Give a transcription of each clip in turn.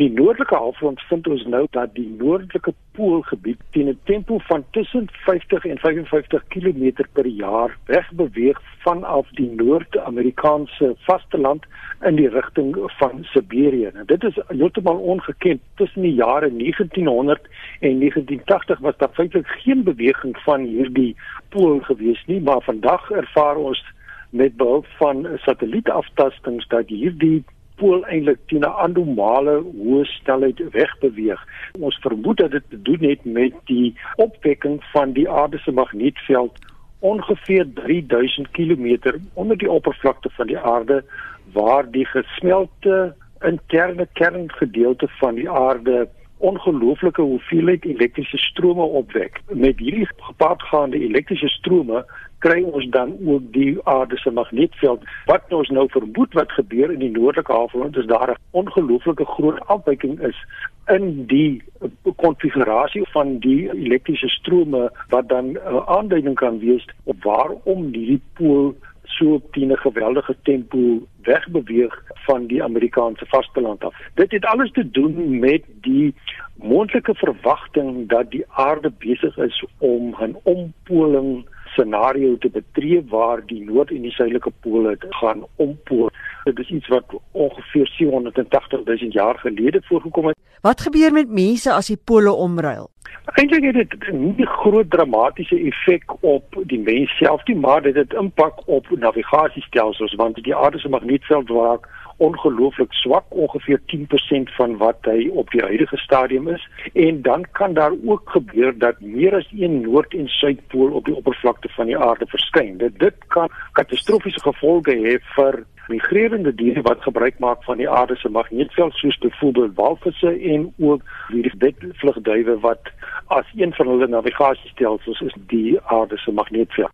die noordelike halfrond vind ons nou dat die noordelike poolgebied teen 'n tempo van tussen 50 en 55 km per jaar wegbeweeg vanaf die Noord-Amerikaanse vasteland in die rigting van Siberië. En dit is heeltemal ongeken. Tussen die jare 1900 en 1980 was daar feitelik geen beweging van hierdie pool gewees nie, maar vandag ervaar ons met behulp van satellietaftastings dat hierdie pool eintlik teen 'n anomale hoë snelheid wegbeweeg. Ons vermoed dat dit te doen het met die opwekking van die aarde se magneetveld ongeveer 3000 km onder die oppervlakte van die aarde waar die gesmelte interne kerngedeelte van die aarde ongelooflike hoeveelheid elektriese strome opwek. Met hierdie gepaardgaande elektriese strome kry ons dan ook die aarde se magneetveld. Wat ons nou vermoed wat gebeur in die noordelike halfrond is daar 'n ongelooflike groot afwyking is in die konfigurasie van die elektriese strome wat dan 'n aanduiding kan wees op waarom hierdie pool so teen 'n geweldige tempo wegbeweeg van die Amerikaanse vasteland af. Dit het alles te doen met die moontlike verwagting dat die aarde besig is om 'n ompoling scenario te betree waar die noord en die suidelike pole gaan ompool. Dit is iets wat ongeveer 780 000 jaar gelede voorgekom het. Wat gebeur met mense as die pole omruil? Eintlik het dit nie groot dramatiese effek op die mens self nie, maar dit het impak op navigasiestelsels want die aarde se magneetveld raak ongelooflik swak, ongeveer 10% van wat hy op die huidige stadium is en dan kan daar ook gebeur dat meer as een noord en suidpool op die oppervlakte van die aarde verskyn. Dit dit kan katastrofiese gevolge hê vir migrerende diere wat gebruik maak van die aarde se magneetveld soos byvoorbeeld walvisse en ook hierdie betvlugduwe wat as een van hulle navigasiestelsels is die aarde se magneetveld.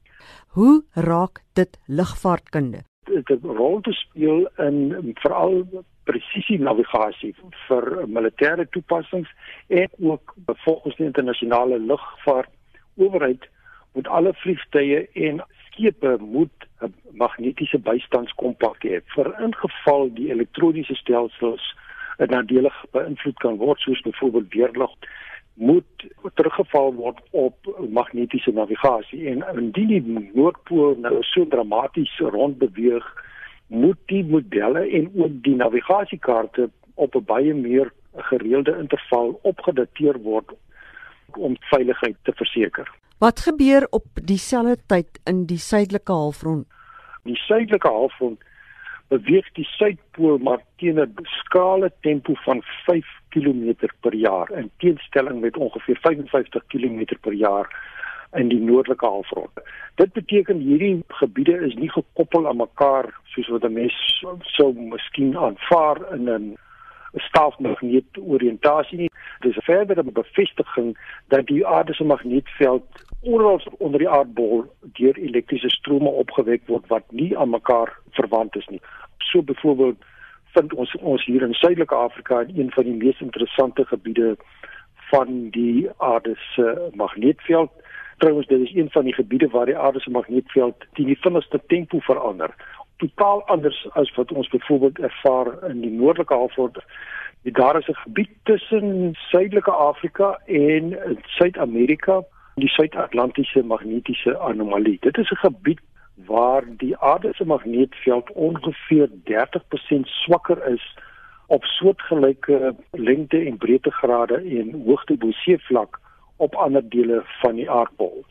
Hoe raak dit lugvaartkunde? Dit 'n rol te speel in veral presisie navigasie vir militêre toepassings en ook volgens die internasionale lugvaart owerheid moet alle vliegtye en skepe moet 'n magnetiese bystandskompak hê vir ingeval die elektroniese stelsels nadelig beïnvloed kan word soos byvoorbeeld weerlig moet teruggeval word op magnetiese navigasie en indien die noordpool nou so dramaties rondbeweeg moet die modelle en ook die navigasiekaarte op 'n baie meer gereelde interval opgedateer word om veiligheid te verseker. Wat gebeur op dieselfde tyd in die suidelike halfrond? Die suidelike halfrond beweeg die suidpool maar teen 'n skale tempo van 5 km per jaar in teenstelling met ongeveer 55 km per jaar in die noordelike halfrond. Dit beteken hierdie gebiede is nie gekoppel aan mekaar soos wat 'n mens sou miskien aanvaar in 'n staafmagneet oriëntasie nie. Dis 'n verdere bevestiging dat die aarde se magneetveld oral onder die aardbol deur elektriese strome opgewek word wat nie aan mekaar verwant is nie. So byvoorbeeld vind ons ons hier in Suidelike Afrika in een van die mees interessante gebiede van die aarde se magneetveld. Trouwens dit is een van die gebiede waar die aarde se magneetveld teen die vinnigste tempo verander totaal anders as wat ons byvoorbeeld ervaar in die noordelike halfrond. Daar is 'n gebied tussen Suidelike Afrika en Suid-Amerika, die Suid-Atlantiese magnetiese anomalie. Dit is 'n gebied waar die aarde se magneetveld ongeveer 30% swakker is op soortgelyke lengte en breedtegrade en hoogte bo seevlak op ander dele van die aardbol.